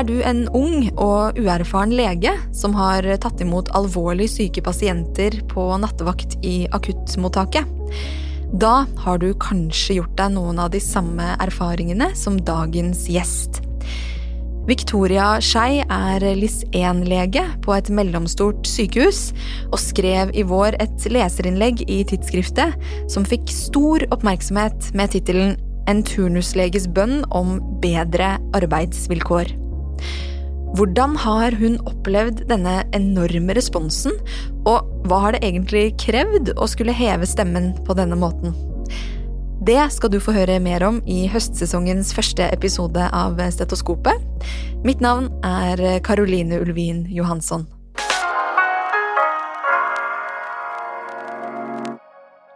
Er du en ung og uerfaren lege som har tatt imot alvorlig syke pasienter på nattevakt i akuttmottaket? Da har du kanskje gjort deg noen av de samme erfaringene som dagens gjest. Victoria Skei er LIS1-lege på et mellomstort sykehus, og skrev i vår et leserinnlegg i tidsskriftet som fikk stor oppmerksomhet med tittelen En turnusleges bønn om bedre arbeidsvilkår. Hvordan har hun opplevd denne enorme responsen, og hva har det egentlig krevd å skulle heve stemmen på denne måten? Det skal du få høre mer om i høstsesongens første episode av Stetoskopet. Mitt navn er Caroline Ulvin Johansson.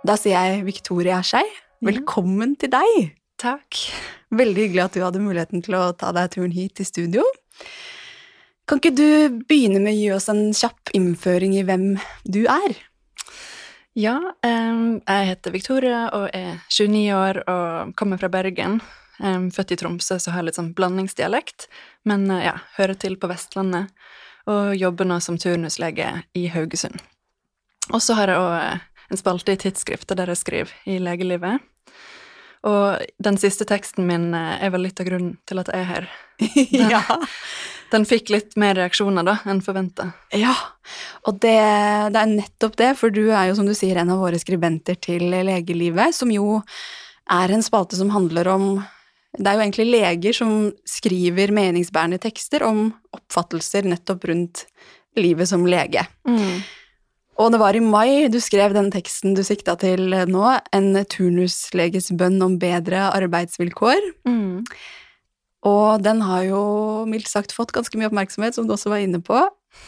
Da sier jeg Victoria Skei, velkommen til deg! Takk. Veldig hyggelig at du hadde muligheten til å ta deg turen hit til studio. Kan ikke du begynne med å gi oss en kjapp innføring i hvem du er? Ja, jeg heter Victoria og er 29 år og kommer fra Bergen. Født i Tromsø, så har jeg litt sånn blandingsdialekt, men uh, ja, hører til på Vestlandet og jobber nå som turnuslege i Haugesund. Og så har jeg òg en spalte i tidsskrifter der jeg skriver i legelivet. Og den siste teksten min er vel litt av grunnen til at jeg er her. Den, ja. den fikk litt mer reaksjoner da enn forventa. ja. Og det, det er nettopp det, for du er jo som du sier en av våre skribenter til Legelivet, som jo er en spalte som handler om Det er jo egentlig leger som skriver meningsbærende tekster om oppfattelser nettopp rundt livet som lege. Og det var i mai du skrev den teksten du sikta til nå, en turnusleges bønn om bedre arbeidsvilkår. Mm. Og den har jo mildt sagt fått ganske mye oppmerksomhet, som du også var inne på.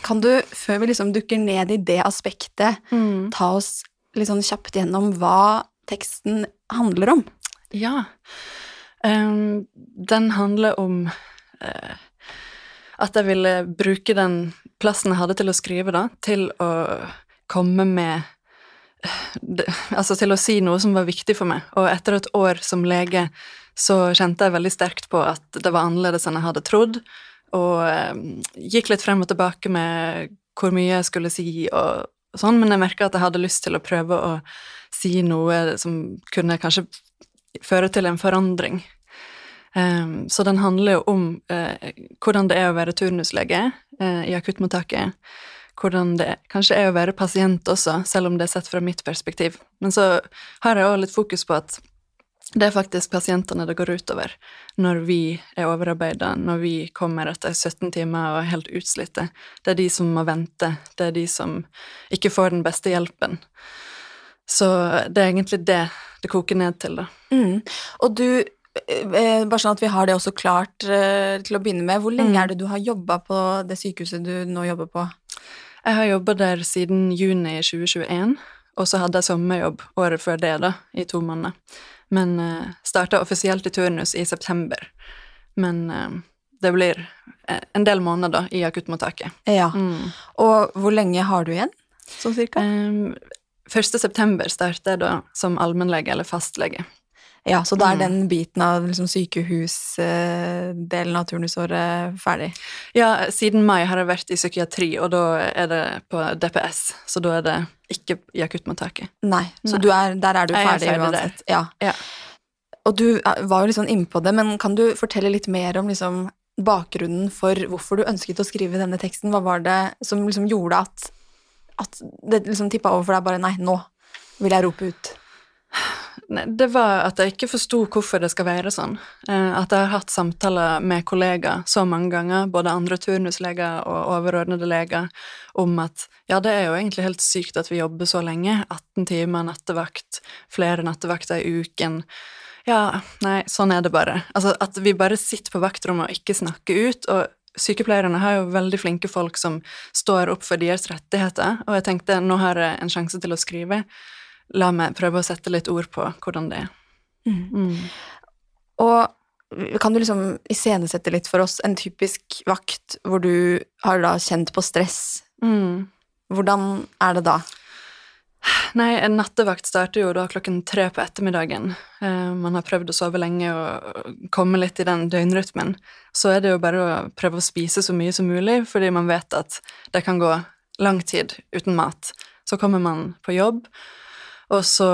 Kan du, før vi liksom dukker ned i det aspektet, Mm. ta oss litt sånn kjapt gjennom hva teksten handler om? Ja. Um, den handler om uh, at jeg ville bruke den plassen jeg hadde til å skrive, da, til å komme med eh, Altså til å si noe som var viktig for meg. Og etter et år som lege så kjente jeg veldig sterkt på at det var annerledes enn jeg hadde trodd, og eh, gikk litt frem og tilbake med hvor mye jeg skulle si og, og sånn, men jeg merka at jeg hadde lyst til å prøve å si noe som kunne kanskje føre til en forandring. Um, så den handler jo om uh, hvordan det er å være turnuslege uh, i akuttmottaket. Hvordan det kanskje er å være pasient også, selv om det er sett fra mitt perspektiv. Men så har jeg òg litt fokus på at det er faktisk pasientene det går utover når vi er overarbeida, når vi kommer etter 17 timer og er helt utslitte. Det er de som må vente, det er de som ikke får den beste hjelpen. Så det er egentlig det det koker ned til, da. Mm. Og du, eh, bare sånn at vi har det også klart eh, til å begynne med, hvor lenge Mm. er det du har jobba på det sykehuset du nå jobber på? Jeg har jobba der siden juni 2021, og så hadde jeg sommerjobb året før det, da, i to måneder. Men uh, starta offisielt i turnus i september. Men uh, det blir eh, en del måneder, da, i akuttmottaket. Ja. Mm. Og hvor lenge har du igjen, sånn cirka? Um, 1. september starter jeg da som allmennlege eller fastlege. Ja, så da er Mm. den biten av liksom, sykehusdelen av turnusåret ferdig. Ja, siden mai har jeg vært i psykiatri, og da er det på DPS, så da er det ikke i akuttmottaket. Nei, så Nei. Du er, der er du er ferdig, ferdig uansett. Ja. Ja. Og du eh, var jo litt sånn innpå det, men kan du fortelle litt mer om liksom, bakgrunnen for hvorfor du ønsket å skrive denne teksten? Hva var det som liksom gjorde at, at det liksom tippa over for deg bare nei, nå vil jeg rope ut? Det var at jeg ikke forsto hvorfor det skal være sånn. Eh, At jeg har hatt samtaler med kollegaer så mange ganger, både andre turnusleger og overordnede leger, om at ja, det er jo egentlig helt sykt at vi jobber så lenge. 18 timer nattevakt, flere nattevakter i uken. Ja, nei, sånn er det bare. Altså at vi bare sitter på vaktrommet og ikke snakker ut. og Sykepleierne har jo veldig flinke folk som står opp for deres rettigheter, og jeg tenkte nå har jeg en sjanse til å skrive. La meg prøve å sette litt ord på hvordan det er. Mm. Og kan du liksom iscenesette litt for oss en typisk vakt hvor du har da kjent på stress? Mm. Hvordan er det da? Nei, en nattevakt starter jo da klokken tre på ettermiddagen. Eh, man har prøvd å sove lenge og komme litt i den døgnrytmen. Så er det jo bare å prøve å spise så mye som mulig, fordi man vet at det kan gå lang tid uten mat. Så kommer man på jobb, og så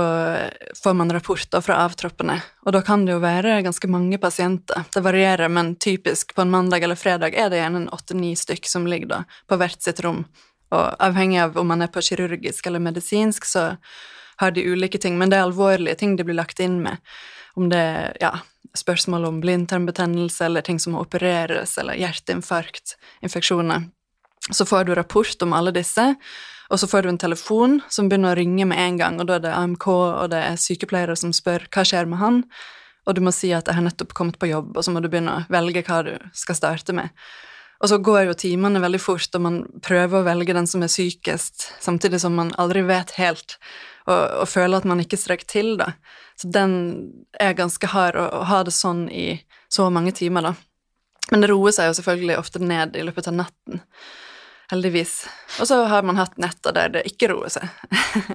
får man rapporter fra avtroppene. Og da kan det jo være ganske mange pasienter. Det varierer, men typisk på en mandag eller fredag er det gjerne åtte-ni stykk som ligger da på hvert sitt rom og avhengig av om man er på kirurgisk eller medisinsk, så har de ulike ting, men det er alvorlige ting de blir lagt inn med. Om det er ja, spørsmål om blindtarmbetennelse eller ting som må opereres, eller hjerteinfarkt, infeksjoner. Så får du rapport om alle disse, og så får du en telefon som begynner å ringe med en gang, og da er det AMK, og det er sykepleiere som spør hva skjer med han, og du må si at jeg har nettopp kommet på jobb, og så må du begynne å velge hva du skal starte med. Og så går jo timene veldig fort, og man prøver å velge den som er sykest, samtidig som man aldri vet helt, og, og føler at man ikke strekker til, da. Så den er ganske hard å, ha det sånn i så mange timer, da. Men det roer seg jo selvfølgelig ofte ned i løpet av natten. Heldigvis. Og så har man hatt netter der det ikke roer seg.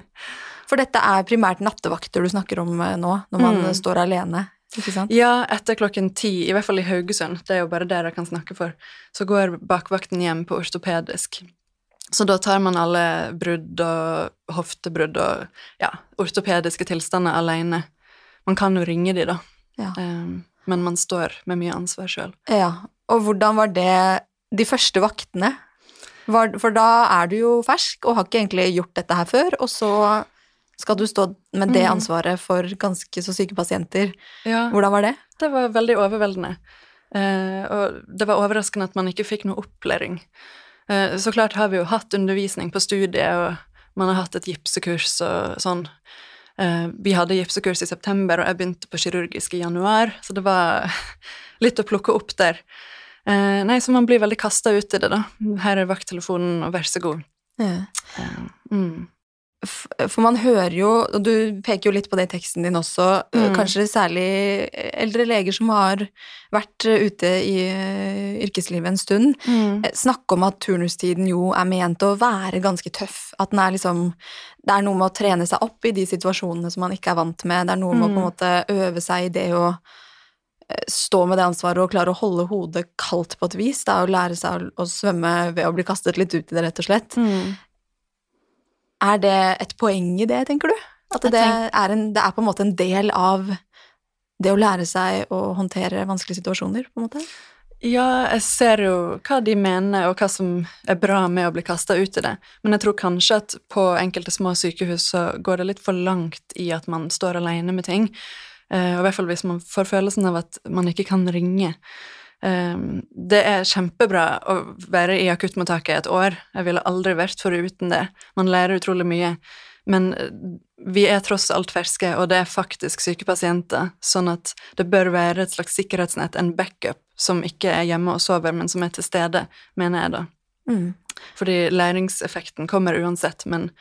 For dette er primært nattevakter du snakker om eh, nå, når man mm. står alene ikke sant? Ja, etter klokken ti, i hvert fall i Haugesund, det er jo bare der jeg kan snakke for, så går bakvakten hjem på ortopedisk. Så da tar man alle brudd og hoftebrudd og ja, ortopediske tilstander alene. Man kan jo ringe de, da, ja. um, men man står med mye ansvar sjøl. Ja, og hvordan var det de første vaktene? For da er du jo fersk og har ikke egentlig gjort dette her før, og så skal du stå med det mm. ansvaret for ganske så syke pasienter. Ja, Hvordan var det? Det var veldig overveldende. Eh, og det var overraskende at man ikke fikk noe opplæring. Eh, så klart har vi jo hatt undervisning på studiet, og man har hatt et gipsekurs og sånn. Eh, vi hadde gipsekurs i september, og jeg begynte på kirurgisk i januar, så det var litt å plukke opp der. Eh, nei, så man blir veldig kasta ut i det, da. Her er vakttelefonen, og vær så god. Ja. Eh, mm. For man hører jo, og du peker jo litt på det i teksten din også, mm. kanskje særlig eldre leger som har vært ute i eh, yrkeslivet en stund, mm. Eh, snakke om at turnustiden jo er ment å være ganske tøff. At den er liksom Det er noe med å trene seg opp i de situasjonene som man ikke er vant med. Det er noe med mm. å på en mm. måte øve seg i det å eh, stå med det ansvaret og klare å holde hodet kaldt på et vis. Det er å lære seg å, svømme ved å bli kastet litt ut i det, rett og slett. Mm. Er det et poeng i det, tenker du? At det er, en, det er på en måte en del av det å lære seg å håndtere vanskelige situasjoner, på en måte? Ja, jeg ser jo hva de mener, og hva som er bra med å bli kasta ut i det, men jeg tror kanskje at på enkelte små sykehus så går det litt for langt i at man står alene med ting, og i hvert fall hvis man får følelsen av at man ikke kan ringe. Ehm, det er kjempebra å være i akuttmottaket et år. Jeg ville aldri vært foruten det. Man lærer utrolig mye. Men eh, vi er tross alt ferske, og det er faktisk syke pasienter, sånn at det bør være et slags sikkerhetsnett, en backup, som ikke er hjemme og sover, men som er til stede, mener jeg da. Mm. Fordi læringseffekten kommer uansett, men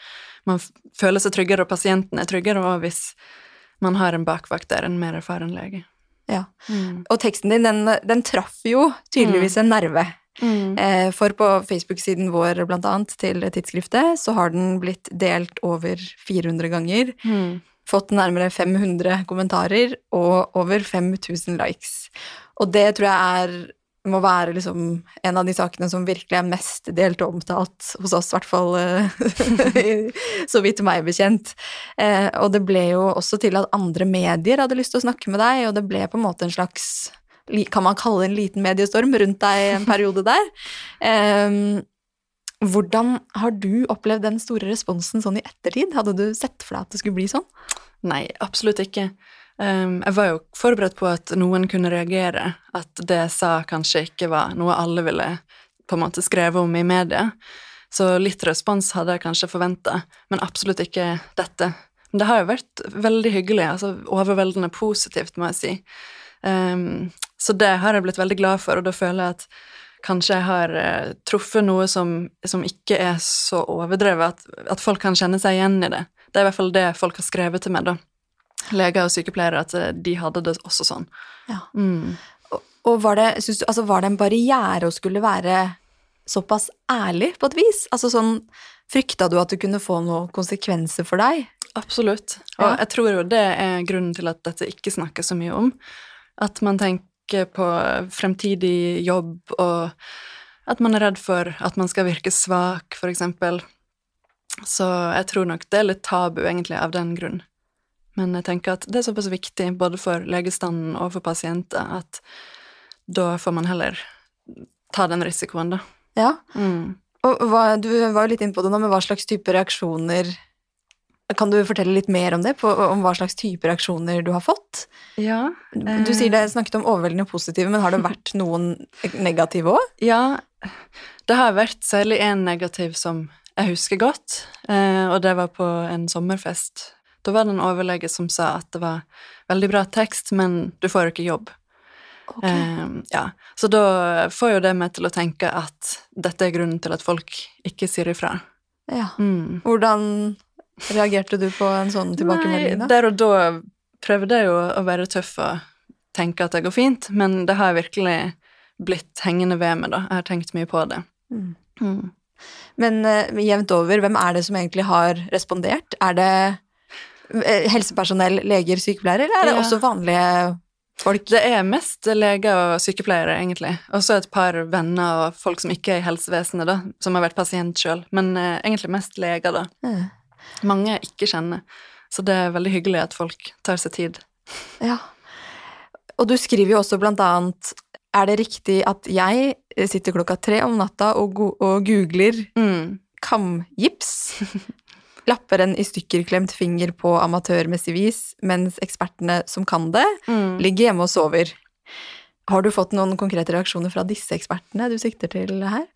man føler seg tryggere, og pasienten er tryggere og hvis man har en bakvakt der, en mer erfaren lege. Ja. Mm. Og teksten din, den, den traff jo tydeligvis mm. en nerve. Mm. Eh, for på Facebook-siden vår, blant annet, til tidsskriftet, så har den blitt delt over 400 ganger. Mm. Fått nærmere 500 kommentarer og over 5000 likes. Og det tror jeg er må være liksom en av de sakene som virkelig er mest delt og omtalt hos oss, i hvert fall eh, så vidt meg bekjent. Eh, og det ble jo også til at andre medier hadde lyst til å snakke med deg, og det ble på en måte en slags kan man kalle det en liten mediestorm rundt deg en periode der. Eh, hvordan har du opplevd den store responsen sånn i ettertid? Hadde du sett for deg at det skulle bli sånn? Nei, absolutt ikke. Um, jeg var jo forberedt på at noen kunne reagere, at det jeg sa kanskje ikke var noe alle ville på en måte skrevet om i media. Så litt respons hadde jeg kanskje forventa, men absolutt ikke dette. Men det har jo vært veldig hyggelig, altså overveldende positivt, må jeg si. Um, så det har jeg blitt veldig glad for, og da føler jeg at kanskje jeg har uh, truffet noe som, som, ikke er så overdrevet, at, at folk kan kjenne seg igjen i det. Det er i hvert fall det folk har skrevet til meg, da leger og sykepleiere at eh, de hadde det også sånn. Ja. Mm. Og, var det, du, altså var det en barriere å skulle være såpass ærlig på et vis? Altså sånn, Frykta du at det kunne få noen konsekvenser for deg? Absolutt. Og Ja. jeg tror jo det er grunnen til at dette ikke snakkes så mye om. At man tenker på fremtidig jobb, og at man er redd for at man skal virke svak, eksempel. Så jeg tror nok det er litt tabu, egentlig, av den grunn. Men jeg tenker at det er såpass viktig, både for legestanden og for pasienter, at da får man heller ta den risikoen, da. Ja. Mm. Og hva, du var jo litt inne på det nå, men hva slags type reaksjoner Kan du fortelle litt mer om det? På, om hva slags type reaksjoner du har fått? Ja. Du sier det snakket om overveldende positive, men har det vært noen negative òg? Ja, det har vært særlig en negativ som jeg husker godt, eh, og det var på en sommerfest. Da var det en overlege som sa at det var veldig bra tekst, men du får ikke jobb. Eh, ja. Så da får jo det meg til å tenke at dette er grunnen til at folk ikke sier ifra. Ja. Mm. Hvordan reagerte du på en sånn tilbakemelding, Nei, da? der og da prøvde jeg jo å være tøff og tenke at det går fint, men det har virkelig blitt hengende ved meg, da. Jeg har tenkt mye på det. Mm. Mm. Men uh, jevnt over, hvem er det som egentlig har respondert? Er det eh, helsepersonell, leger, sykepleiere, eller er det Ja. også vanlige folk? Det er mest leger og sykepleiere, egentlig. Og så et par venner og folk som ikke er i helsevesenet, da, som har vært pasient sjøl. Men eh, egentlig mest leger, da. Mm. Mange jeg ikke kjenner. Så det er veldig hyggelig at folk tar seg tid. Ja. Og du skriver jo også blant annet Er det riktig at jeg sitter klokka tre om natta og, go og googler Mm. kamgips? Lapper en i stykker klemt finger på amatørmessig vis, mens ekspertene som kan det, Mm. ligger hjemme og sover. Har du fått noen konkrete reaksjoner fra disse ekspertene du sikter til her?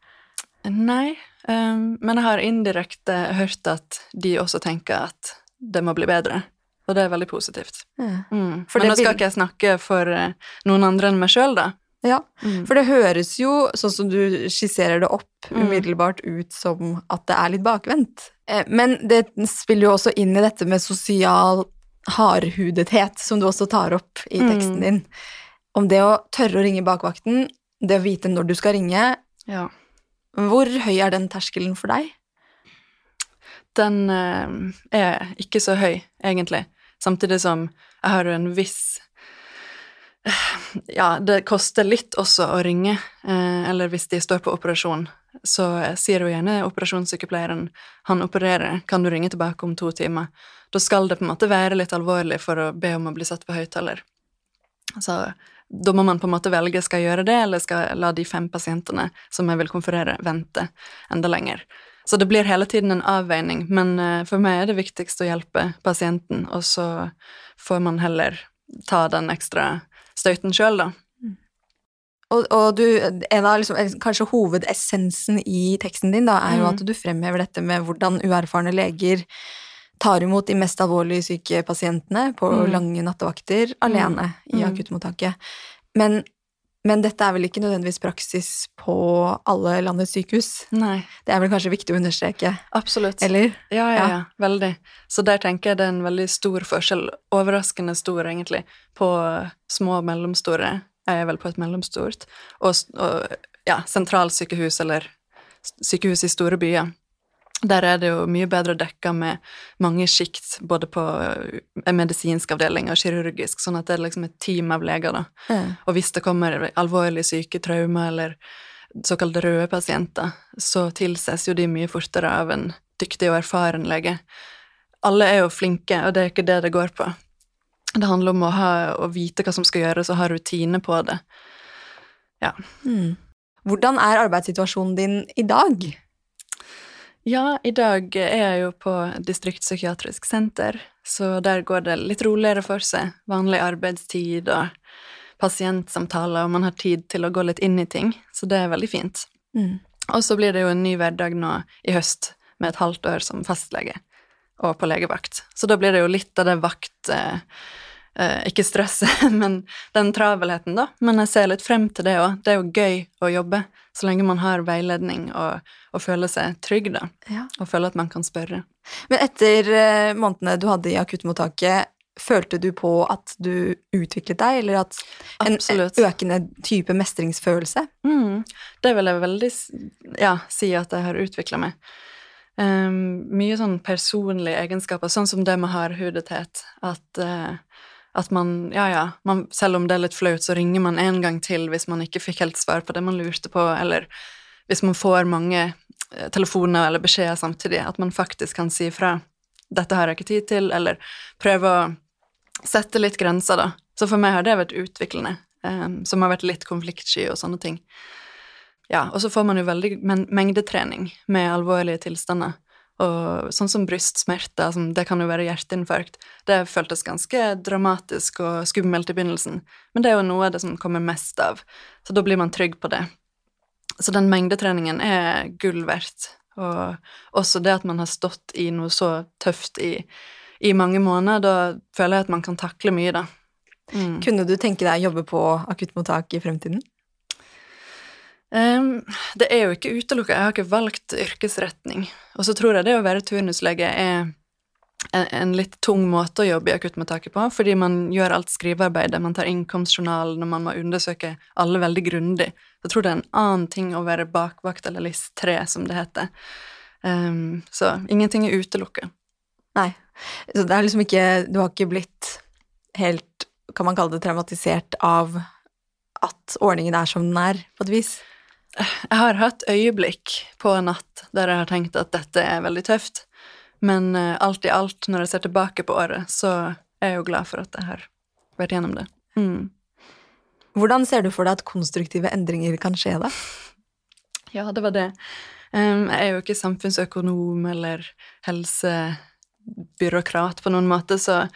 Nei, um, men jeg har indirekte hørt at de også tenker at det må bli bedre. Og det er veldig positivt. Ja. Mm. Men nå skal ikke jeg snakke for eh, noen andre enn meg sjøl, da. Ja, Mm. for det høres jo, sånn som du skisserer det opp, Mm. umiddelbart ut som at det er litt bakvendt. Eh, Men det spiller jo også inn i dette med sosial hardhudethet, som du også tar opp i Mm. teksten din. Om det å tørre å ringe bakvakten, det å vite når du skal ringe. Ja. Hvor høy er den terskelen for deg? Den eh, er ikke så høy, egentlig. Samtidig som jeg har en viss Ja, det koster litt også å ringe, eh, eller hvis de står på operasjon, så sier jo gjerne operasjonssykepleieren han opererer, kan du ringe tilbake om to timer? Da skal det på en måte være litt alvorlig for å be om å bli satt på høyttaler. Så da må man på en måte velge skal jeg gjøre det, eller skal jeg la de fem pasientene som jeg vil konferere, vente enda lenger. Så det blir hele tiden en avveining, men eh, for meg er det viktigst å hjelpe pasienten, og så får man heller ta den ekstra støyten sjøl, da. Og, og du, en av liksom, kanskje hovedessensen i teksten din da, er jo Mm. at du fremhever dette med hvordan uerfarne leger tar imot de mest alvorlig syke pasientene på Mm. lange nattevakter alene i Mm. akuttmottaket. Men, men dette er vel ikke nødvendigvis praksis på alle landets sykehus? Nei, Det er vel kanskje viktig å understreke, absolutt. eller? Ja, ja, Ja. veldig. Så der tenker jeg det er en veldig stor forskjell, overraskende stor egentlig, på små og mellomstore, jeg er vel på et mellomstort, og, og ja, sentralsykehus eller sykehus i store byer. Der er det jo mye bedre dekka med mange sjikt, både på eh, medisinsk avdeling og kirurgisk, sånn at det er liksom et team av leger, da. Mm. Og hvis det kommer alvorlig syke traumer eller såkalte røde pasienter, så tilses jo de mye fortere av en dyktig og erfaren lege. Alle er jo flinke, og det er ikke det det går på. Det handler om å, ha, å vite hva som skal gjøres, og ha rutine på det. Mm. Hvordan er arbeidssituasjonen din i dag? Ja, i dag er jeg jo på distriktspsykiatrisk senter, så der går det litt roligere for seg. Vanlig arbeidstid og pasientsamtaler, og man har tid til å gå litt inn i ting, så det er veldig fint. Mm. Og så blir det jo en ny hverdag nå i høst, med et halvt år som fastlege og på legevakt. Så da blir det jo litt av det vakt... Eh, eh, ikke stresset, men den travelheten, da. Men jeg ser litt frem til det òg. Det er jo gøy å jobbe, så lenge man har veiledning og, og føler seg trygg, da. Ja. Og føler at man kan spørre. Men etter eh, månedene du hadde i akuttmottaket, følte du på at du utviklet deg, eller at en Absolutt. økende type mestringsfølelse? Mm. Det vil jeg veldig ja, si at jeg har utvikla meg. Um, mye sånn personlige egenskaper, sånn som det med hardhudethet. At, eh, at man, ja ja, man, selv om det er litt flaut, så ringer man en gang til hvis man ikke fikk helt svar på det man lurte på, eller hvis man får mange eh, telefoner eller beskjeder samtidig, at man faktisk kan si ifra. Dette har jeg ikke tid til, eller prøve å sette litt grenser, da. Så for meg har det vært utviklende, um, som har vært litt konfliktsky og sånne ting. Ja, og så får man jo veldig men mengdetrening med alvorlige tilstander. Og sånn som brystsmerter, som det kan jo være hjerteinfarkt, det føltes ganske dramatisk og skummelt i begynnelsen, men det er jo noe av det som kommer mest av, så da blir man trygg på det. Så den mengdetreningen er gull verdt, og også det at man har stått i noe så tøft i, i mange måneder, da føler jeg at man kan takle mye, da. Mm. Kunne du tenke deg å jobbe på akuttmottak i fremtiden? Ehm, det er jo ikke utelukka, jeg har ikke valgt yrkesretning. Og så tror jeg det å være turnuslege er en, en litt tung måte å jobbe i akuttmottaket på, fordi man gjør alt skrivearbeidet, man tar innkomstjournalen, og man må undersøke alle veldig grundig. Jeg tror det er en annen ting å være bakvakt eller LIS 3, som det heter. Um, så ingenting er utelukka. Nei. Så det er liksom ikke Du har ikke blitt helt, kan man kalle det, traumatisert av at ordningen er som den er, på et vis? Jeg har hatt øyeblikk på en natt der jeg har tenkt at dette er veldig tøft, men eh, alt i alt, når jeg ser tilbake på året, så er jeg jo glad for at jeg har vært gjennom det. Mm. Hvordan ser du for deg at konstruktive endringer kan skje da? Ja, det var det. Jeg er jo ikke samfunnsøkonom eller helsebyråkrat på noen måte, så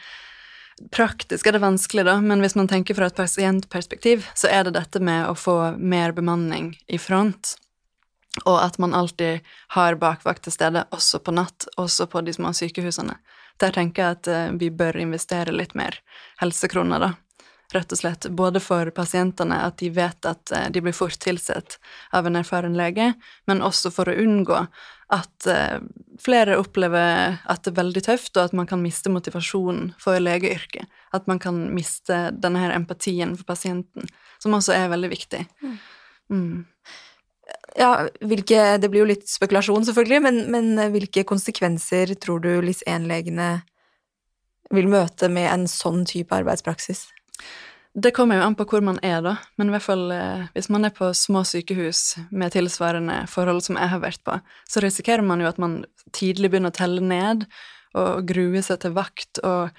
praktisk er det vanskelig, da, men hvis man tenker fra et pasientperspektiv, så er det dette med å få mer bemanning i front, og at man alltid har bakvakt til stede, også på natt, også på de små sykehusene. Der tenker jeg at eh, vi bør investere litt mer helsekroner, da. Rett og slett. Både for pasientene, at de vet at eh, de blir fort tilsett av en erfaren lege, men også for å unngå at eh, flere opplever at det er veldig tøft, og at man kan miste motivasjonen for legeyrket. At man kan miste denne her empatien for pasienten, som også er veldig viktig. Mm. Ja, hvilke, det blir jo litt spekulasjon, selvfølgelig, men, men hvilke konsekvenser tror du LIS1-legene vil møte med en sånn type arbeidspraksis? Det kommer jo an på hvor man er, da, men i hvert fall eh, hvis man er på små sykehus med tilsvarende forhold som jeg har vært på, så risikerer man jo at man tidlig begynner å telle ned og grue seg til vakt og,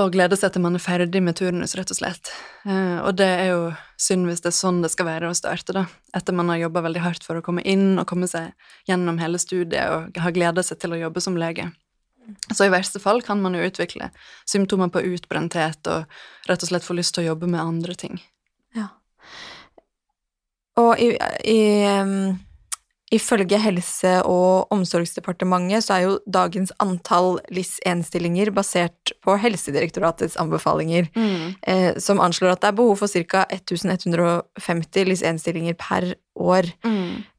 og glede seg til man er ferdig med turnus, rett og slett. Eh, og det er jo synd hvis det er sånn det skal være å starte, da, etter man har jobba veldig hardt for å komme inn og komme seg gjennom hele studiet og har gleda seg til å jobbe som lege. Så i verste fall kan man jo utvikle symptomer på utbrenthet og rett og slett få lyst til å jobbe med andre ting. Ja. Og i, i, um, ifølge Helse- og omsorgsdepartementet så er jo dagens antall LIS1-stillinger basert på Helsedirektoratets anbefalinger, eh, som anslår at det er behov for ca. 1150 LIS1-stillinger per år.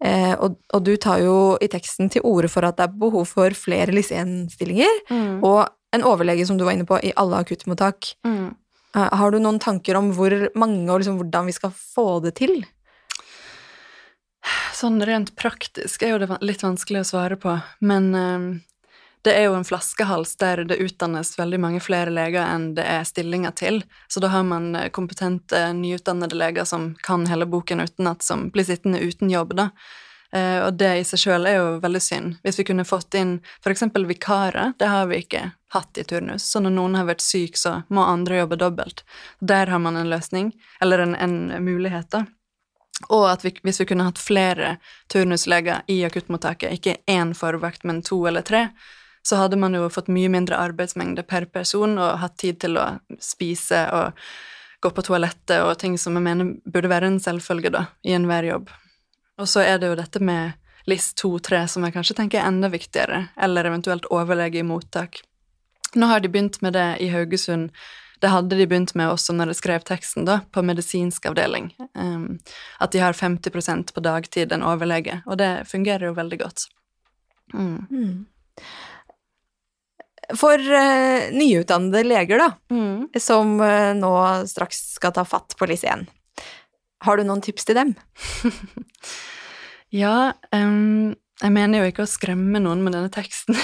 Eh, og, og du tar jo i teksten til orde for at det er behov for flere LIS1-stillinger, og en overlege, som du var inne på, i alle akuttmottak. Eh, har du noen tanker om hvor mange og liksom hvordan vi skal få det til? Sånn rent praktisk er jo det litt vanskelig å svare på, men eh, det er jo en flaskehals der det utdannes veldig mange flere leger enn det er stillinger til, så da har man eh, kompetente, nyutdannede leger som kan hele boken utenat, som blir sittende uten jobb, da. Eh, og det i seg sjøl er jo veldig synd. Hvis vi kunne fått inn f.eks. vikarer, det har vi ikke hatt i turnus, så når noen har vært syk, så må andre jobbe dobbelt. Der har man en løsning, eller en, en mulighet, da. Og at vi, hvis vi kunne hatt flere turnusleger i akuttmottaket, ikke én forvakt, men to eller tre, så hadde man jo fått mye mindre arbeidsmengde per person og hatt tid til å spise og gå på toalettet og ting som jeg mener burde være en selvfølge, da, i enhver jobb. Og så er det jo dette med LIS 2-3 som jeg kanskje tenker er enda viktigere, eller eventuelt overlege i mottak. Nå har de begynt med det i Haugesund. Det hadde de begynt med også når de skrev teksten, da, på medisinsk avdeling. Um, at de har 50% på dagtid en overlege, og det fungerer jo veldig godt. Mm. Mm. For uh, nyutdannede leger, da, Mm. som uh, nå straks skal ta fatt på LIS 1, har du noen tips til dem? Ja, um jeg mener jo ikke å skremme noen med denne teksten,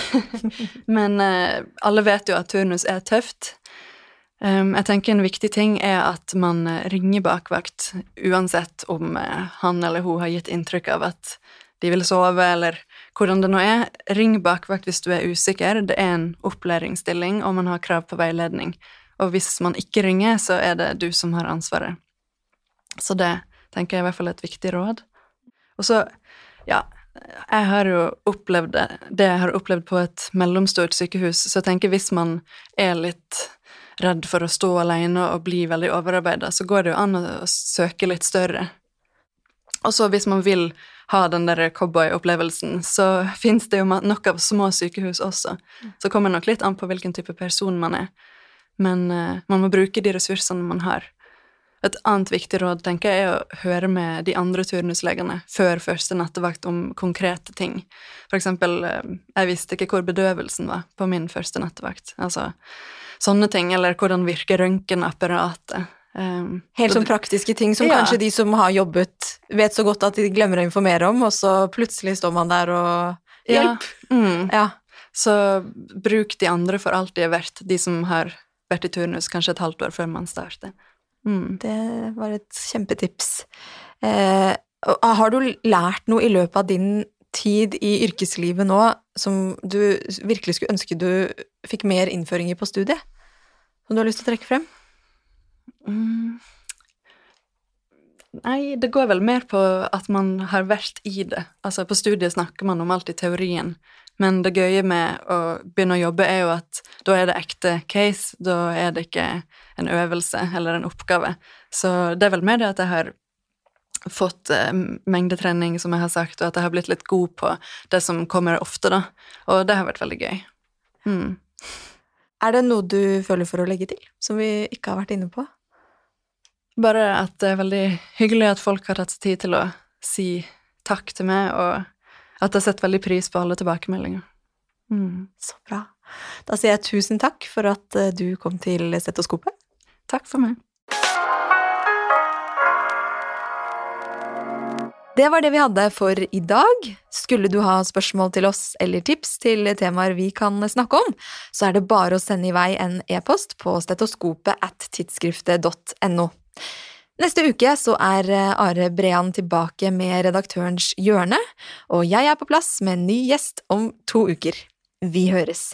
men eh, alle vet jo at turnus er tøft. Em, jeg tenker en viktig ting er at man eh, ringer bakvakt, uansett om eh, han eller hun har gitt inntrykk av at de vil sove, eller hvordan det nå er. Ring bakvakt hvis du er usikker. Det er en opplæringsstilling, og man har krav på veiledning. Og hvis man ikke ringer, så er det du som har ansvaret. Så det tenker jeg i hvert fall er et viktig råd. Og så, ja, jeg har jo opplevd det, det jeg har opplevd på et mellomstort sykehus, så jeg tenker hvis man er litt redd for å stå alene og bli veldig overarbeida, så går det jo an å, søke litt større. Og så hvis man vil ha den der cowboyopplevelsen, så fins det jo nok av små sykehus også. Så kommer det nok litt an på hvilken type person man er. Men uh, man må bruke de ressursene man har. Et annet viktig råd tenker jeg, er å høre med de andre turnuslegene før første nattevakt om konkrete ting. For eksempel, eh, jeg visste ikke hvor bedøvelsen var på min første nattevakt. Altså sånne ting, eller hvordan virker røntgenapparatet. Um, Helt sånn praktiske ting som Ja. kanskje de som har jobbet, vet så godt at de glemmer å informere om, og så plutselig står man der og Hjelp! Ja, mm, Ja. så bruk de andre for alt de er verdt, de som har vært i turnus kanskje et halvt år før man starter. Mm. Det var et kjempetips. Eh, har du lært noe i løpet av din tid i yrkeslivet nå som du virkelig skulle ønske du fikk mer innføring i på studiet? Som du har lyst til å trekke frem? Mm. Nei, det går vel mer på at man har vært i det. Altså, på studiet snakker man om alt i teorien, men det gøye med å begynne å jobbe er jo at da er det ekte case, da er det ikke en øvelse eller en oppgave. Så det er vel med det at jeg har fått eh, mengdetrening, som jeg har sagt, og at jeg har blitt litt god på det som kommer ofte, da. Og det har vært veldig gøy. Mm. Er det noe du føler for å legge til, som vi ikke har vært inne på? Bare at det er veldig hyggelig at folk har tatt seg tid til å si takk til meg, og at jeg setter veldig pris på alle tilbakemeldinger. Mm. Så bra. Da sier jeg tusen takk for at eh, du kom til Stetoskopet. Takk for meg. Det var det vi hadde for i dag. Skulle du ha spørsmål til oss eller tips til temaer vi kan snakke om, så er det bare å sende i vei en e-post på stetoskopet at tidsskriftet.no. Neste uke så er Are Brean tilbake med Redaktørens hjørne, og jeg er på plass med en ny gjest om to uker. Vi høres.